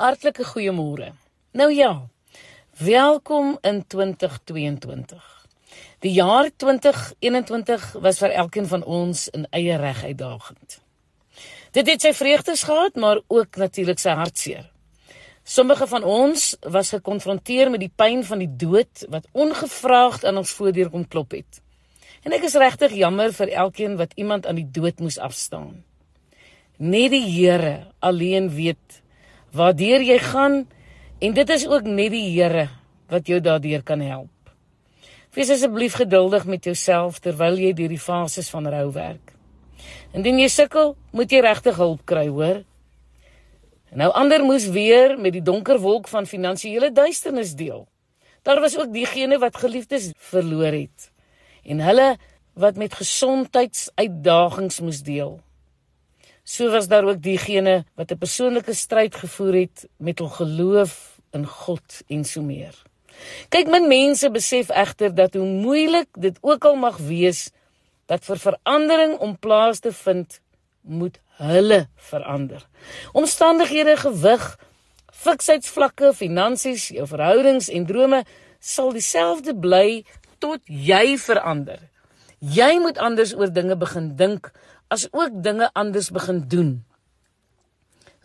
Hartlike goeiemôre. Nou ja. Welkom in 2022. Die jaar 2021 was vir elkeen van ons in eie reg uitdagend. Dit het sy vreugdes gehad, maar ook natuurlik sy hartseer. Sommige van ons was gekonfronteer met die pyn van die dood wat ongevraagd aan ons voordeur kom klop het. En ek is regtig jammer vir elkeen wat iemand aan die dood moes afstaan. Net die Here alleen weet waardeur jy gaan en dit is ook net die Here wat jou daardeur kan help. Wees asseblief geduldig met jouself terwyl jy deur die fases van rou werk. Indien jy sukkel, moet jy regtig hulp kry, hoor? Nou ander moes weer met die donker wolk van finansiële duisternis deel. Daar was ook diegene wat geliefdes verloor het en hulle wat met gesondheidsuitdagings moes deel. So was daar ook diegene wat 'n persoonlike stryd gevoer het met hul geloof in God en so meer. Kyk, min mense besef egter dat hoe moeilik dit ook al mag wees, dat vir verandering om plaas te vind, moet hulle verander. Omstandighede, gewig, fiksheidsvlakke, finansies, jou verhoudings en drome sal dieselfde bly tot jy verander. Jy moet anders oor dinge begin dink as ook dinge anders begin doen.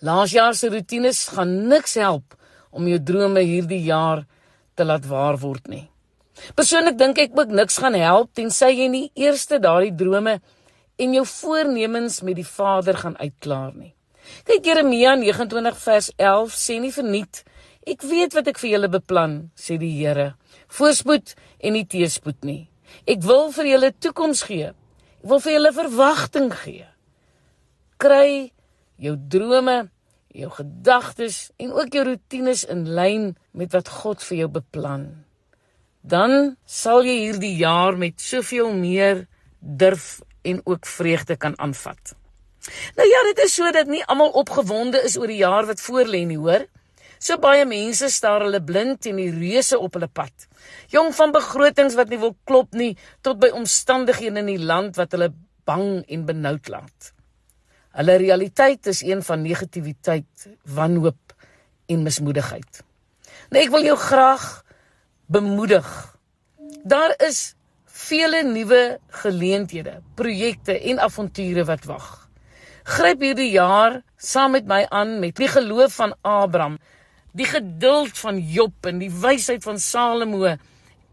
Laasjaar se rotines gaan niks help om jou drome hierdie jaar te laat waar word nie. Persoonlik dink ek ook niks gaan help tensy jy nie eers daardie drome en jou voornemens met die Vader gaan uitklaar nie. Kyk Jeremia 29 vers 11 sê nie verniet ek weet wat ek vir julle beplan sê die Here voorspoed en nie teëspoed nie. Ek wil vir julle toekoms gee. Ek wil vir julle verwagting gee. Kry jou drome, jou gedagtes en ook jou rotines in lyn met wat God vir jou beplan dan sal jy hierdie jaar met soveel meer durf en ook vreugde kan aanvat. Nou ja, dit is sodat nie almal opgewonde is oor die jaar wat voorlê nie, hoor. So baie mense staar hulle blind en die reuse op hulle pad. Jong van begrotings wat nie wil klop nie tot by omstandighede in die land wat hulle bang en benoud laat. Hulle realiteit is een van negativiteit, wanhoop en mismoedigheid. Nou ek wil jou graag bemoedig. Daar is vele nuwe geleenthede, projekte en avonture wat wag. Gryp hierdie jaar saam met my aan met die geloof van Abraham, die geduld van Job en die wysheid van Salomo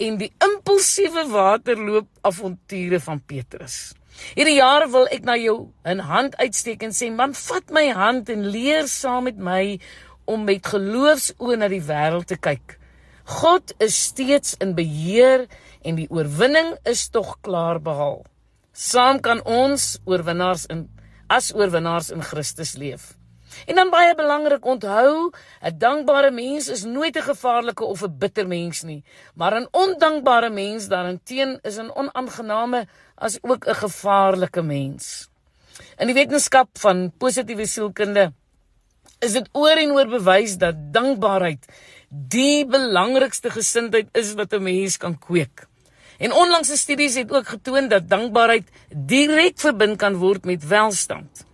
en die impulsiewe waterloop avonture van Petrus. Hierdie jaar wil ek na jou 'n hand uitsteek en sê man, vat my hand en leer saam met my om met geloofsoë na die wêreld te kyk God is steeds in beheer en die oorwinning is tog klaar behaal. Saam kan ons oorwinnaars in as oorwinnaars in Christus leef. En dan baie belangrik onthou, 'n dankbare mens is nooit 'n gevaarlike of 'n bitter mens nie, maar 'n ondankbare mens daarenteen is 'n onaangename as ook 'n gevaarlike mens. In die wetenskap van positiewe sielkunde is dit oor en oor bewys dat dankbaarheid die belangrikste gesindheid is wat 'n mens kan kweek. En onlangse studies het ook getoon dat dankbaarheid direk verbind kan word met welstand.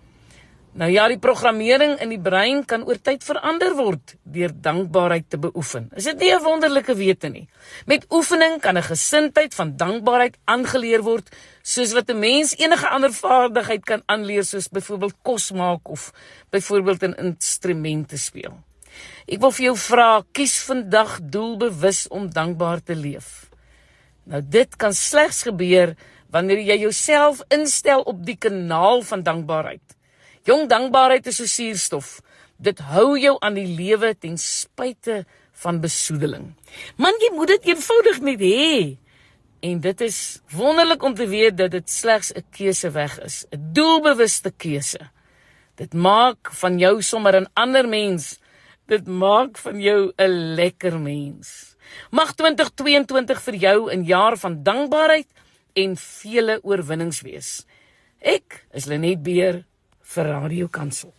Nou ja, die programmering in die brein kan oor tyd verander word deur dankbaarheid te beoefen. Is dit nie 'n wonderlike wete nie? Met oefening kan 'n gesindheid van dankbaarheid aangeleer word, soos wat 'n mens enige ander vaardigheid kan aanleer, soos byvoorbeeld kos maak of byvoorbeeld 'n instrument te speel. Ek wil vir jou vra, kies vandag doelbewus om dankbaar te leef. Nou dit kan slegs gebeur wanneer jy jouself instel op die kanaal van dankbaarheid. Jong dankbaarheid is so suurstof. Dit hou jou aan die lewe ten spyte van besoedeling. Man, jy moet dit eenvoudig net hê. En dit is wonderlik om te weet dat dit slegs 'n keuse weg is, 'n doelbewuste keuse. Dit maak van jou sommer 'n ander mens. Dit maak van jou 'n lekker mens. Mag 2022 vir jou 'n jaar van dankbaarheid en vele oorwinnings wees. Ek is Lenet Beer vir Radio Kansel.